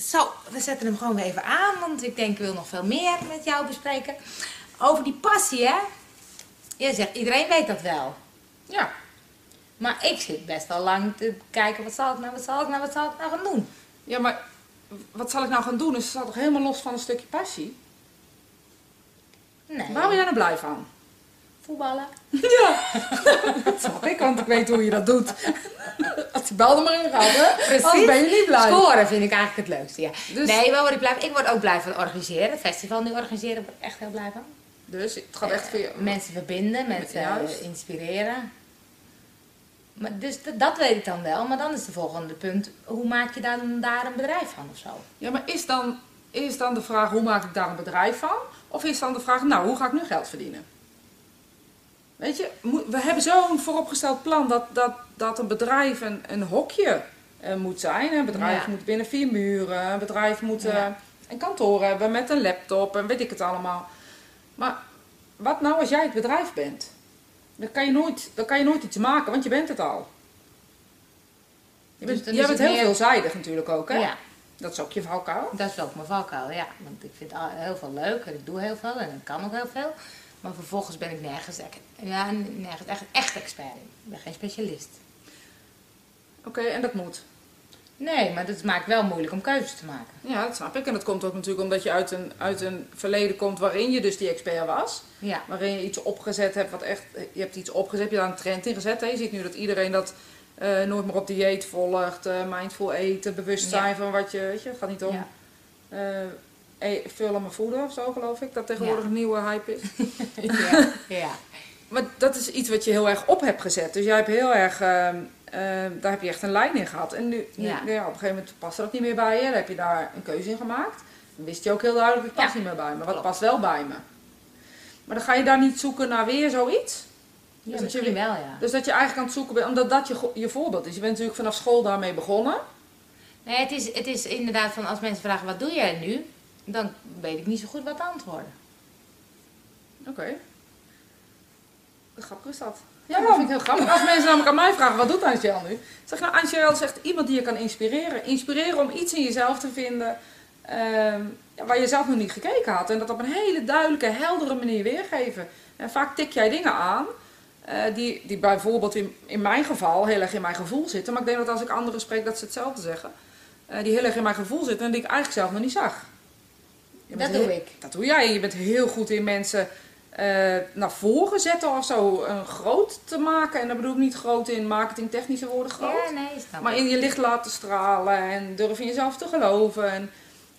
Zo, we zetten hem gewoon weer even aan, want ik denk ik wil nog veel meer met jou bespreken. Over die passie, hè? Je zegt, iedereen weet dat wel. Ja. Maar ik zit best wel lang te kijken, wat zal ik nou, wat zal ik nou, wat zal ik nou gaan doen? Ja, maar wat zal ik nou gaan doen? Dus het staat toch helemaal los van een stukje passie? Nee, Waar word jij nou blij van? Voetballen. Ja, dat snap ik, want ik weet hoe je dat doet. Als die bal er maar in gaat, hè? Anders ben je niet blij. Scoren vind ik eigenlijk het leukste, ja. Dus- Nee, waar word ik blij van? Ik word ook blij van organiseren. Het festival nu organiseren, word ik echt heel blij van. Dus het gaat echt voor je... Mensen verbinden, mensen Juist. eh, inspireren. Maar dus dat, weet ik dan wel. Maar dan is de volgende punt, hoe maak je dan daar een bedrijf van of zo? Ja, maar is dan, is dan de vraag, hoe maak ik daar een bedrijf van? Of is dan de vraag, nou, hoe ga ik nu geld verdienen? Weet je, we hebben zo'n vooropgesteld plan dat, dat, dat een bedrijf een, een hokje eh, moet zijn. Een bedrijf Ja. moet binnen vier muren. Een bedrijf moet eh, Ja. een kantoor hebben met een laptop en weet ik het allemaal. Maar wat nou als jij het bedrijf bent? Dan kan je nooit, dan kan je nooit iets maken, want je bent het al. Je Dus bent, jij is bent heel meer- veelzijdig natuurlijk ook, hè? Ja, Dat is ook je valkuil. dat is ook mijn valkuil, ja. Want ik vind heel veel leuk en ik doe heel veel en ik kan ook heel veel. Maar vervolgens ben ik nergens, echt- ja, nergens echt, echt expert in. Ik ben geen specialist. Oké, en dat moet. Nee, maar dat maakt wel moeilijk om keuzes te maken. Ja, dat snap ik. En dat komt ook natuurlijk omdat je uit een, uit een verleden komt waarin je dus die expert was. Ja, Waarin je iets opgezet hebt wat echt... Je hebt iets opgezet, je hebt daar een trend in gezet. Hè. Je ziet nu dat iedereen dat eh, nooit meer op dieet volgt. eh, mindful eten, bewust zijn Ja. van wat je... Weet je, het gaat niet om ja. eh, veel aan mijn voeden of zo, geloof ik. Dat tegenwoordig Ja. een nieuwe hype is. ja. ja. Maar dat is iets wat je heel erg op hebt gezet. Dus jij hebt heel erg... ehm, ehm, daar heb je echt een lijn in gehad. En nu, nu Ja. ja, op een gegeven moment past dat niet meer bij je. Dan heb je daar een keuze in gemaakt. Dan wist je ook heel duidelijk, het past niet meer bij me. Maar wat Klopt. past wel bij me? Maar dan ga je daar niet zoeken naar weer zoiets? Ja, dat je wel, ja. Dus dat je eigenlijk aan het zoeken bent, omdat dat je, je voorbeeld is. Je bent natuurlijk vanaf school daarmee begonnen. Nee, het is, het is inderdaad van als mensen vragen wat doe jij nu, dan weet ik niet zo goed wat te antwoorden. Oké. Grappig is dat. Ja, dat vind ik heel grappig. Als mensen namelijk aan mij vragen, wat doet Angel nu? Zeg nou, Angel echt iemand die je kan inspireren. Inspireren om iets in jezelf te vinden ehm, waar je zelf nog niet gekeken had. En dat op een hele duidelijke, heldere manier weergeven. En vaak tik jij dingen aan eh, die, die bijvoorbeeld in, in mijn geval heel erg in mijn gevoel zitten. Maar ik denk dat als ik anderen spreek, dat ze hetzelfde zeggen. Eh, die heel erg in mijn gevoel zitten en die ik eigenlijk zelf nog niet zag. Dat doe heel- ik. Dat doe jij. Je bent heel goed in mensen eh, naar voren zetten of zo. Een groot te maken. En dat bedoel ik niet groot in marketingtechnische woorden groot. Ja, nee, snap Maar in je licht laten stralen en durf in jezelf te geloven. En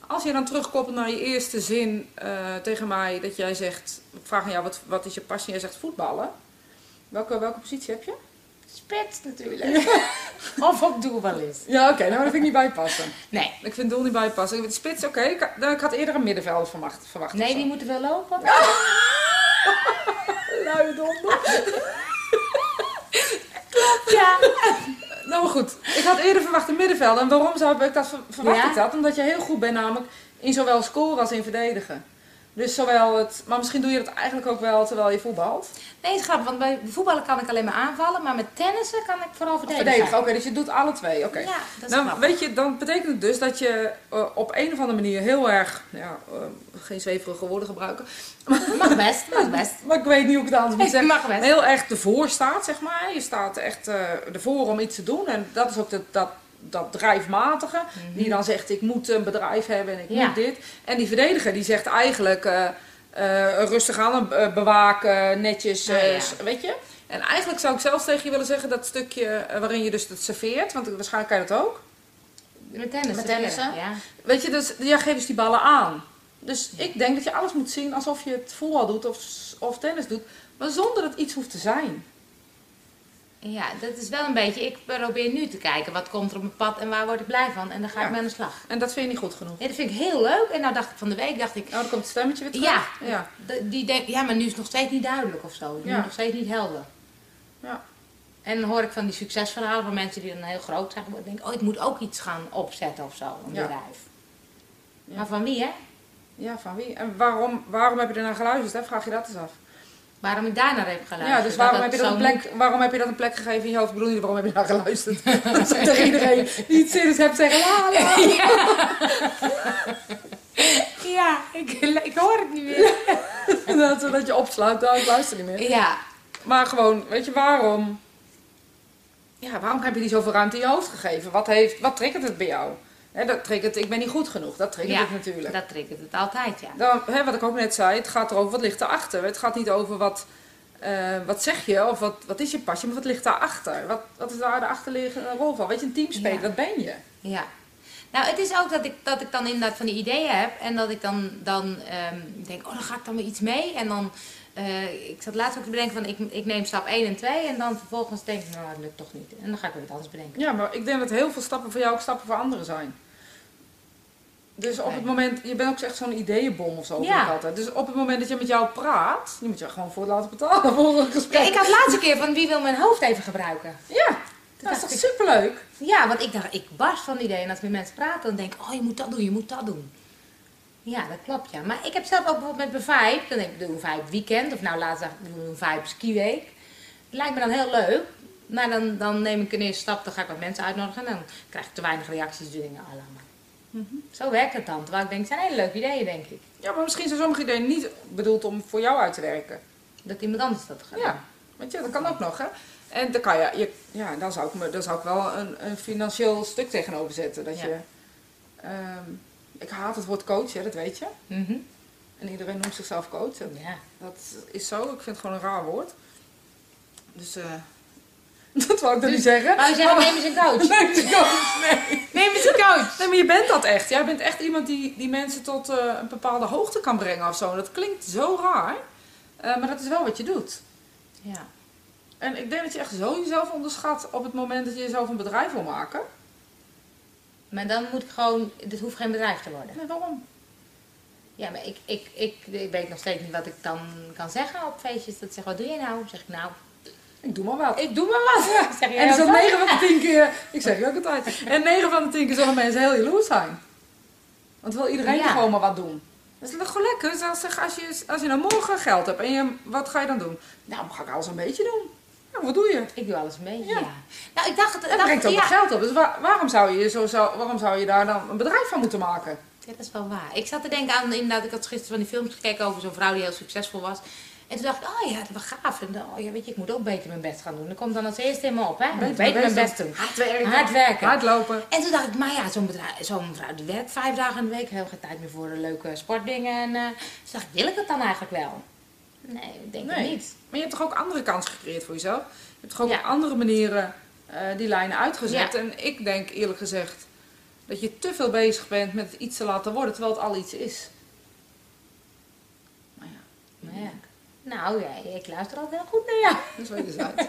als je dan terugkoppelt naar je eerste zin eh, tegen mij, dat jij zegt, ik vraag aan jou, wat, wat is je passie? Jij zegt voetballen. Welke, welke positie heb je? Spits natuurlijk. of op doelballist. Ja, oké, nou dat vind ik niet bijpassen. Nee. Ik vind doel niet bijpassen. Ik vind spits, oké. Ik, had- ik had eerder een middenvelder verwacht. verwacht Nee, die moeten wel lopen. Luie donder. Ja. Nou maar goed, ik had eerder verwacht een middenvelder. En waarom zou ik dat ver- verwacht Ja? ik dat? Omdat je heel goed bent namelijk in zowel scoren als in verdedigen. Dus zowel het... Maar misschien doe je dat eigenlijk ook wel terwijl je voetbalt. Nee, het is grappig, want bij voetballen kan ik alleen maar aanvallen, maar met tennissen kan ik vooral verdedigen. Verdedigen, oké. dus je doet alle twee, oké. Ja, dat is Dan, grappig. weet je, dan betekent het dus dat je eh, op een of andere manier heel erg... Ja, eh, geen zweverige woorden gebruiken. Mag best, mag best. Maar ik weet niet hoe ik het anders moet zeggen. Mag best. heel erg ervoor staat, zeg maar. Je staat echt eh ervoor om iets te doen. En dat is ook dat, dat drijfmatige. Die dan zegt, ik moet een bedrijf hebben en ik Ja. moet dit. En die verdediger, die zegt eigenlijk... eh, eh, rustig aan, eh, bewaken, netjes, Ah, ja. weet je. En eigenlijk zou ik zelfs tegen je willen zeggen... dat stukje waarin je dus het serveert... want waarschijnlijk kan je dat ook. Met tennis. Met te tennissen? Ja. Weet je, dus jij geeft dus die ballen aan. Dus ik denk dat je alles moet zien alsof je het voetbal doet of, of tennis doet. Maar zonder dat iets hoeft te zijn. Ja, dat is wel een beetje, ik probeer nu te kijken wat komt er op mijn pad en waar word ik blij van en dan ga Ja. ik mee aan de slag. En dat vind je niet goed genoeg. Ja, dat vind ik heel leuk en nou dacht ik van de week, dacht ik, Nou, dan komt het stemmetje weer terug. ja, Ja. die denkt, ja, maar nu is het nog steeds niet duidelijk of zo. Nu Ja. nog steeds niet helder. Ja. En dan hoor ik van die succesverhalen van mensen die dan heel groot zijn geworden. denk ik, oh, ik moet ook iets gaan opzetten of zo, een Ja. bedrijf. Ja. Maar van wie, hè? Ja, van wie? En waarom, waarom heb je er naar geluisterd? Hè? Vraag je dat eens af. Waarom ik daar naar heb geluisterd. Ja, dus waarom heb, je dat een plek, waarom heb je dat een plek gegeven in je hoofd? Ik bedoel niet, waarom heb je daar geluisterd? Dat ik tegen iedereen die het zin hebt zeggen, la la. Ja, ik, ik hoor het niet meer. En dat, dat je opsluit, nou, ik luister niet meer. Ja, Maar gewoon, weet je, waarom? Ja, waarom heb je die zoveel ruimte in je hoofd gegeven? Wat, heeft, wat triggert het bij jou? Dat triggert, ik ben niet goed genoeg, dat triggert ja het natuurlijk. dat triggert het altijd, ja. Dan, wat ik ook net zei, het gaat erover wat ligt erachter. Het gaat niet over wat, eh, wat zeg je of wat, wat is je passie, maar wat ligt daarachter? Wat, wat is daar de achterliggende rol van? Weet je, een teamspeler, Ja. dat ben je. Ja. Nou, het is ook dat ik, dat ik dan inderdaad van die ideeën heb en dat ik dan, dan ehm, denk, oh, dan ga ik dan maar iets mee. En dan, eh, ik zat laatst ook te bedenken van, ik, ik neem stap 1 en 2 en dan vervolgens denk ik, nou, dat lukt toch niet. En dan ga ik weer wat anders bedenken. Ja, maar ik denk dat heel veel stappen voor jou ook stappen voor anderen zijn. Dus op het moment, je bent ook echt zo'n ideeënbom of zo. Ja. altijd. Dus op het moment dat je met jou praat, je moet je gewoon voor laten betalen voor een gesprek. Ja, ik had de laatste keer van, wie wil mijn hoofd even gebruiken? Ja, dat is toch ik- superleuk? Ja, want ik dacht, ik barst van ideeën. En als ik met mensen praat, dan denk ik, oh, je moet dat doen, je moet dat doen. Ja, dat klopt, ja. Maar ik heb zelf ook bijvoorbeeld met mijn Vibe, dan denk ik, doe een Vibe weekend. Of nou, laatst dacht ik, doe een Vibe skiweek. Dat lijkt me dan heel leuk. Maar dan, dan neem ik een eerste stap, dan ga ik wat mensen uitnodigen. En dan krijg ik te weinig reacties, dus dingen allemaal. Zo werkt het dan. Terwijl ik denk, het zijn hele leuke ideeën, denk ik. Ja, maar misschien zijn sommige ideeën niet bedoeld om voor jou uit te werken. Dat iemand anders dat gaat Ja, weet je, dat kan ook nog, hè. En dan kan je, je ja, dan zou ik, me, dan zou ik wel een, een financieel stuk tegenover zetten. Dat Ja. je, ehm, ik haat het woord coach, hè, dat weet je. Mhm. En iedereen noemt zichzelf coach. Ja. Dat is zo, ik vind het gewoon een raar woord. Dus, eh dat wou ik dan Dus- niet zeggen. Wou je zeggen, neem eens een coach. Nee, de coach, nee. Neem eens een coach. Nee, maar je bent dat echt. Jij bent echt iemand die, die mensen tot eh, een bepaalde hoogte kan brengen of zo. Dat klinkt zo raar. eh, maar dat is wel wat je doet. Ja. En ik denk dat je echt zo jezelf onderschat op het moment dat je jezelf een bedrijf wil maken. Maar dan moet ik gewoon, dit hoeft geen bedrijf te worden. Nee, waarom? Ja, maar ik, ik, ik, ik weet nog steeds niet wat ik dan kan zeggen op feestjes. Dat zeg, wat doe je nou? Zeg ik, nou, Ik doe maar wat. ik doe maar wat. Zeg En wat? 9 van de 10 keer, ik zeg je ook altijd, en 9 van de 10 keer zullen mensen heel jaloers zijn. Want wil iedereen Ja. gewoon maar wat doen. Dat is toch gewoon lekker. Dus als, zeg, als, je, als je nou morgen geld hebt en je, wat ga je dan doen? Nou, dan ga ik alles een beetje doen. Nou, wat doe je? Ik doe alles een beetje, Ja. ja. Nou, ik dacht... het- Dat dacht, brengt ook ja. geld op. Dus waar- waarom, zou je zo, zo, waarom zou je daar dan een bedrijf van moeten maken? Ja, dat is wel waar. Ik zat te denken aan, inderdaad, ik had gisteren van die films gekeken over zo'n vrouw die heel succesvol was. En toen dacht ik, oh ja, dat was gaaf. En dan, oh ja, weet je, ik moet ook beter mijn best gaan doen. Dat komt dan als eerste in me op, hè. Ik moet beter mijn best doen. Hard werken. Hard werken. Hardlopen. En toen dacht ik, maar ja, zo'n bedrijf, zo'n vrouw die werkt vijf dagen in de week, heel geen tijd meer voor de leuke sportdingen. En eh toen dacht ik, wil ik dat dan eigenlijk wel? Nee, ik denk het Nee. niet. Maar je hebt toch ook andere kansen gecreëerd voor jezelf? Je hebt toch ook Ja. op andere manieren eh, die lijnen uitgezet? Ja. En ik denk eerlijk gezegd dat je te veel bezig bent met het iets te laten worden, terwijl het al iets is. Maar ja, Maar ja. Nou ja, ik luister altijd heel goed naar jou. dat is wel dus uit.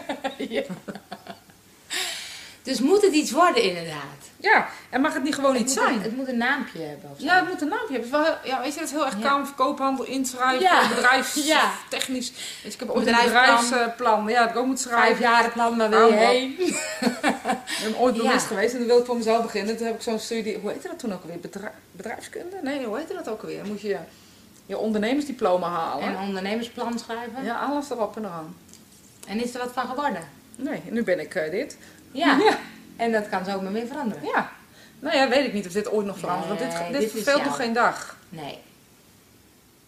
Dus moet het iets worden inderdaad? Ja, en mag het niet gewoon Het iets een- zijn? het moet een naampje hebben of zo. Ja, het moet een naampje hebben. Wel heel- Ja, weet je, dat is heel erg Ja. koophandel, inschrijven, Ja. bedrijfs, Ja. technisch. Weet je, ik heb ooit een Bedrijfsplan. Ja, dat ik ook moet schrijven. Vijfjarenplan, waar wil je heen? Ik ben ooit Ja. bewust geweest en toen wilde ik voor mezelf beginnen. Toen heb ik zo'n studie, hoe heette dat toen ook alweer? Bedrijf, bedrijfskunde? Nee, hoe heette dat ook alweer? Dan moet je je ondernemersdiploma halen. En een ondernemersplan schrijven. Ja, alles erop en eraan. En is er wat van geworden? Nee, nu ben ik eh, dit. Ja. Ja. En dat kan zomaar weer veranderen. ja. Nou ja, weet ik niet of dit ooit nog verandert. Want dit, dit, verveelt nog geen dag. Nee.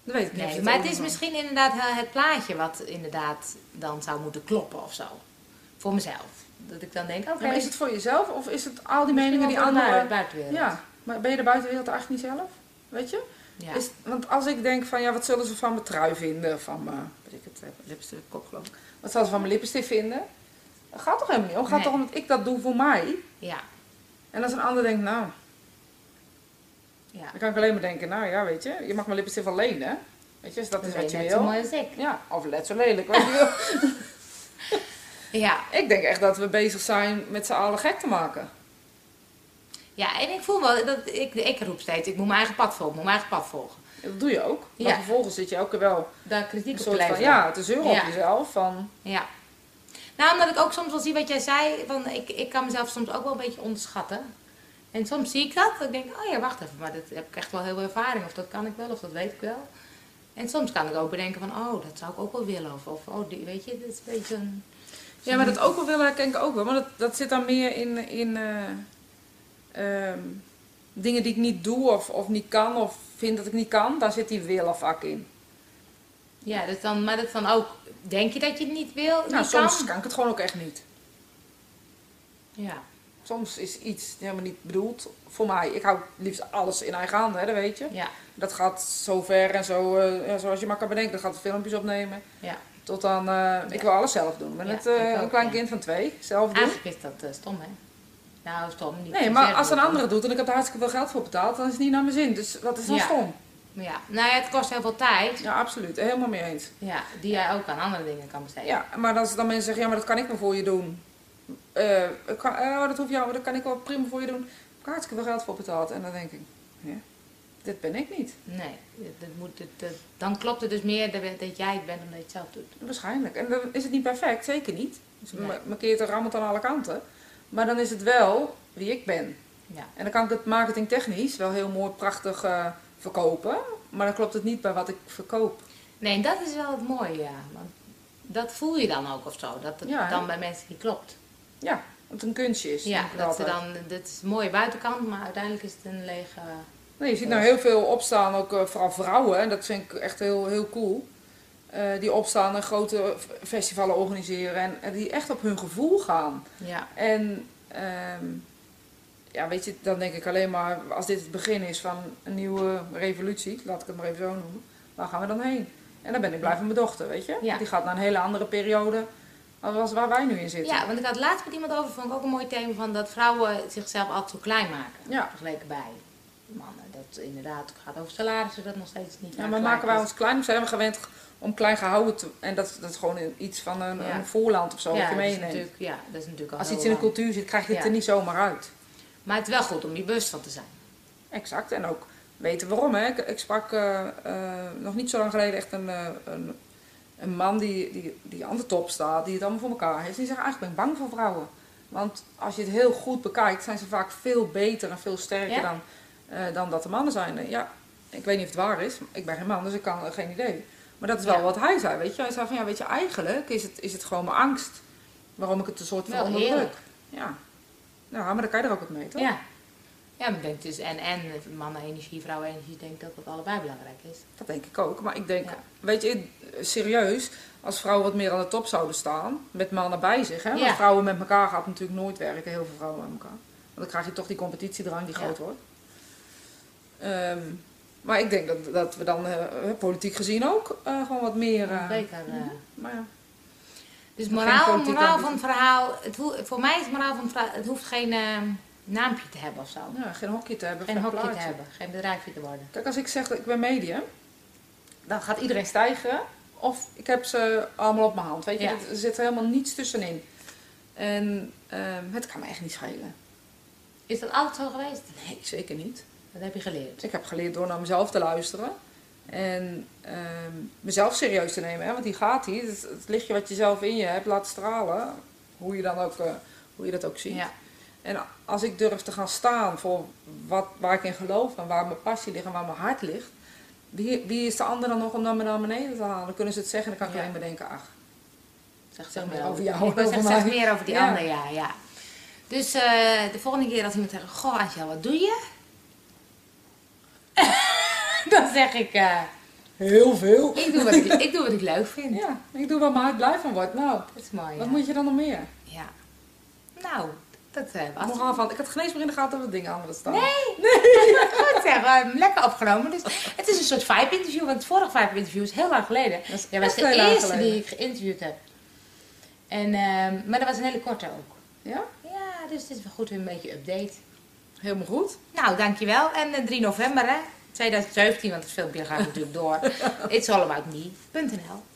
Dat weet ik niet. nee. Maar het is nog- misschien inderdaad het plaatje wat inderdaad dan zou moeten kloppen of zo. Voor mezelf. Dat ik dan denk, oké. Ja, maar is het voor jezelf of is het al die misschien meningen die anderen... buitenwereld. Ja, maar ben je de buitenwereld eigenlijk niet zelf? Weet je? Ja. Is, want als ik denk van, ja, wat zullen ze van mijn trui vinden? Van mijn, weet ik het, eh, lipstick, kop geloof ik. Wat zullen ze van mijn lipstick vinden? Dat gaat toch helemaal niet om. Het gaat Nee. toch om dat ik dat doe voor mij. ja. En als een ander denkt, nou, Ja. dan kan ik alleen maar denken, nou ja, weet je, je mag mijn lipstick wel lenen. Weet je, dus dat is wat je net zo wil. mooi als ik. Ja, of let zo lelijk, weet je wel. Ja. ik denk echt dat we bezig zijn met z'n allen gek te maken. Ja, en ik voel wel, dat ik, ik roep steeds, ik moet mijn eigen pad volgen, ik moet mijn eigen pad volgen. En dat doe je ook. Maar Ja. vervolgens zit je ook wel Daar kritiek op te van, ja, te zeuren Ja. op jezelf. Van, Ja. Nou, omdat ik ook soms wel zie wat jij zei, van ik, ik kan mezelf soms ook wel een beetje onderschatten. En soms zie ik dat, dat ik denk, oh ja, wacht even, maar dat heb ik echt wel heel veel ervaring, of dat kan ik wel, of dat weet ik wel. En soms kan ik ook bedenken van, oh, dat zou ik ook wel willen. Of, of oh, die, weet je, dat is een beetje een... Ja, maar dat ook wel willen herken ik ook wel. Maar dat, dat zit dan meer in, in eh, ehm, dingen die ik niet doe of, of niet kan of vind dat ik niet kan. Daar zit die willen vaak in. Ja, dus dan, maar dat dan ook, denk je dat je het niet wil, Nou, niet soms kan? kan ik het gewoon ook echt niet. Ja, Soms is iets helemaal niet bedoeld voor mij. Ik hou liefst alles in eigen handen, hè, dat weet je. ja, Dat gaat zo ver en zo, eh, ja, zoals je maar kan bedenken. Dat gaat filmpjes opnemen. ja. Tot dan, eh, ik wil alles zelf doen. Met Ja, het, eh, ik ook, een klein kind van twee, zelf doen. Eigenlijk is dat stom, hè? Nou, stom niet. Nee, maar als een andere doet en ik heb er hartstikke veel geld voor betaald, dan is het niet naar mijn zin. Dus wat is dan Ja. stom? Ja, nou ja, het kost heel veel tijd. Ja, absoluut. Helemaal mee eens. Ja, die jij ook aan andere dingen kan besteden. Ja, maar als dan mensen zeggen, ja, maar dat kan ik wel voor je doen. Ik kan, eh, dat hoef je, dat kan ik wel prima voor je doen. Ik heb hartstikke veel geld voor betaald. En dan denk ik, ja, dit ben ik niet. Nee, dat, moet, dat, dat- dan klopt het dus meer dat, dat jij het bent omdat je het zelf doet. Waarschijnlijk. En dan is het niet perfect, zeker niet. Dus Nee. nee. markeert er rammelt aan alle kanten. Maar dan is het wel wie ik ben. Ja. En dan kan ik het marketingtechnisch wel heel mooi, prachtig eh, verkopen. Maar dan klopt het niet bij wat ik verkoop. Nee, dat is wel het mooie, ja. Want dat voel je dan ook of zo. Dat het Ja, dan bij mensen niet klopt. Ja, want het een kunstje is. Ja, dat ze dan, dit is een mooie buitenkant, maar uiteindelijk is het een lege... Nee, je ziet nou heel veel opstaan, ook eh, vooral vrouwen. En dat vind ik echt heel, heel cool. Eh, die opstaan en grote f- festivalen organiseren. En, en die echt op hun gevoel gaan. Ja, En ehm, ja, weet je, dan denk ik alleen maar, als dit het begin is van een nieuwe revolutie, laat ik het maar even zo noemen, waar gaan we dan heen? En dan ben ik blij van mijn dochter, weet je? Ja. Die gaat naar een hele andere periode als waar wij nu in zitten. ja, want ik had laatst met iemand over, vond ik ook een mooi thema van dat vrouwen zichzelf altijd zo klein maken. Ja. Vergeleken bij mannen. Dat inderdaad gaat over salarissen, dat nog steeds niet Ja, maar maken wij ons klein? We zijn we gewend om klein gehouden te... En dat, dat is gewoon iets van een, Ja. een voorland of zo, ja, wat je meeneemt. natuurlijk, ja, dat is natuurlijk al Als iets in de cultuur zit, krijg je het er niet zomaar uit. Maar het is wel goed om je bewust van te zijn. Exact. En ook weten waarom. Hè. Ik, ik sprak eh, eh, nog niet zo lang geleden echt een, eh, een, een man die, die, die aan de top staat, die het allemaal voor elkaar heeft. Die zegt, eigenlijk ben ik bang voor vrouwen. Want als je het heel goed bekijkt, zijn ze vaak veel beter en veel sterker dan, dan dat de mannen zijn. Ja, ik weet niet of het waar is. Ik ben geen man, dus ik kan geen idee. Maar dat is wel Ja. wat hij zei, weet je. Hij zei van, ja, weet je, eigenlijk is het, is het gewoon mijn angst. Waarom ik het een soort van onderdruk. Ja. ja, maar dan kan je er ook wat mee, toch? Ja. Ja, maar ik denk dus en en mannen-energie, vrouwen-energie, ik denk dat dat allebei belangrijk is. Dat denk ik ook. Maar ik denk, Ja. weet je, serieus, als vrouwen wat meer aan de top zouden staan, met mannen bij zich. Hè? Want Ja. vrouwen met elkaar gaat natuurlijk nooit werken, heel veel vrouwen met elkaar. Want dan krijg je toch die competitiedrang die groot wordt. Ehm, maar ik denk dat, dat we dan, eh, politiek gezien ook, eh, gewoon wat meer... eh, Zeker. eh. maar ja, Dus moraal, moraal van het verhaal, het voor mij is het moraal van het verhaal, het hoeft geen eh, naampje te hebben of zo. ja, geen hokje te hebben, Geen hokje te plaatje. hebben, geen bedrijfje te worden. Kijk, als ik zeg dat ik ben medium, dan gaat iedereen stijgen. Of ik heb ze allemaal op mijn hand. Weet je, Ja. er zit helemaal niets tussenin. En ehm, het kan me echt niet schelen. Is dat altijd zo geweest? Nee, zeker niet. Dat heb je geleerd. Ik heb geleerd door naar mezelf te luisteren. En ehm, mezelf serieus te nemen. Hè? Want die gaat niet. Het, het lichtje wat je zelf in je hebt laat stralen. Hoe je, dan ook, eh, hoe je dat ook ziet. Ja. En als ik durf te gaan staan voor wat, waar ik in geloof. En waar mijn passie ligt en waar mijn hart ligt. Wie, wie is de ander dan nog om dan me naar beneden te halen? Dan kunnen ze het zeggen en dan kan ik Ja. alleen maar denken. Ach, Zeg, Zeg meer over jou. Ik over zeg meer over die Ja. ander, ja, ja. Dus eh, de volgende keer als iemand zegt, goh Angel, wat doe je? Dan zeg ik, eh, heel veel. ik, doe wat ik, ik doe wat ik leuk vind. Ja, ik doe waar mijn hart blij van wordt. Nou, Dat is mooi, wat ja. moet je dan nog meer? Ja. Nou, dat eh, was het. Van, ik had geen eens meer in de gaten dat er dingen anders staan. Goed zeg, eh, lekker opgenomen. Dus het is een soort vibe-interview, want het vorige vibe-interview is heel lang geleden. Dat is Jij was de eerste geleden. die ik geïnterviewd heb. En, ehm, maar dat was een hele korte ook. Ja, Ja, dus het is wel goed weer een beetje update. Helemaal goed. Nou, dankjewel. En eh, 3 november, hè? 2017, want het filmpje gaat natuurlijk door. It's all about me.nl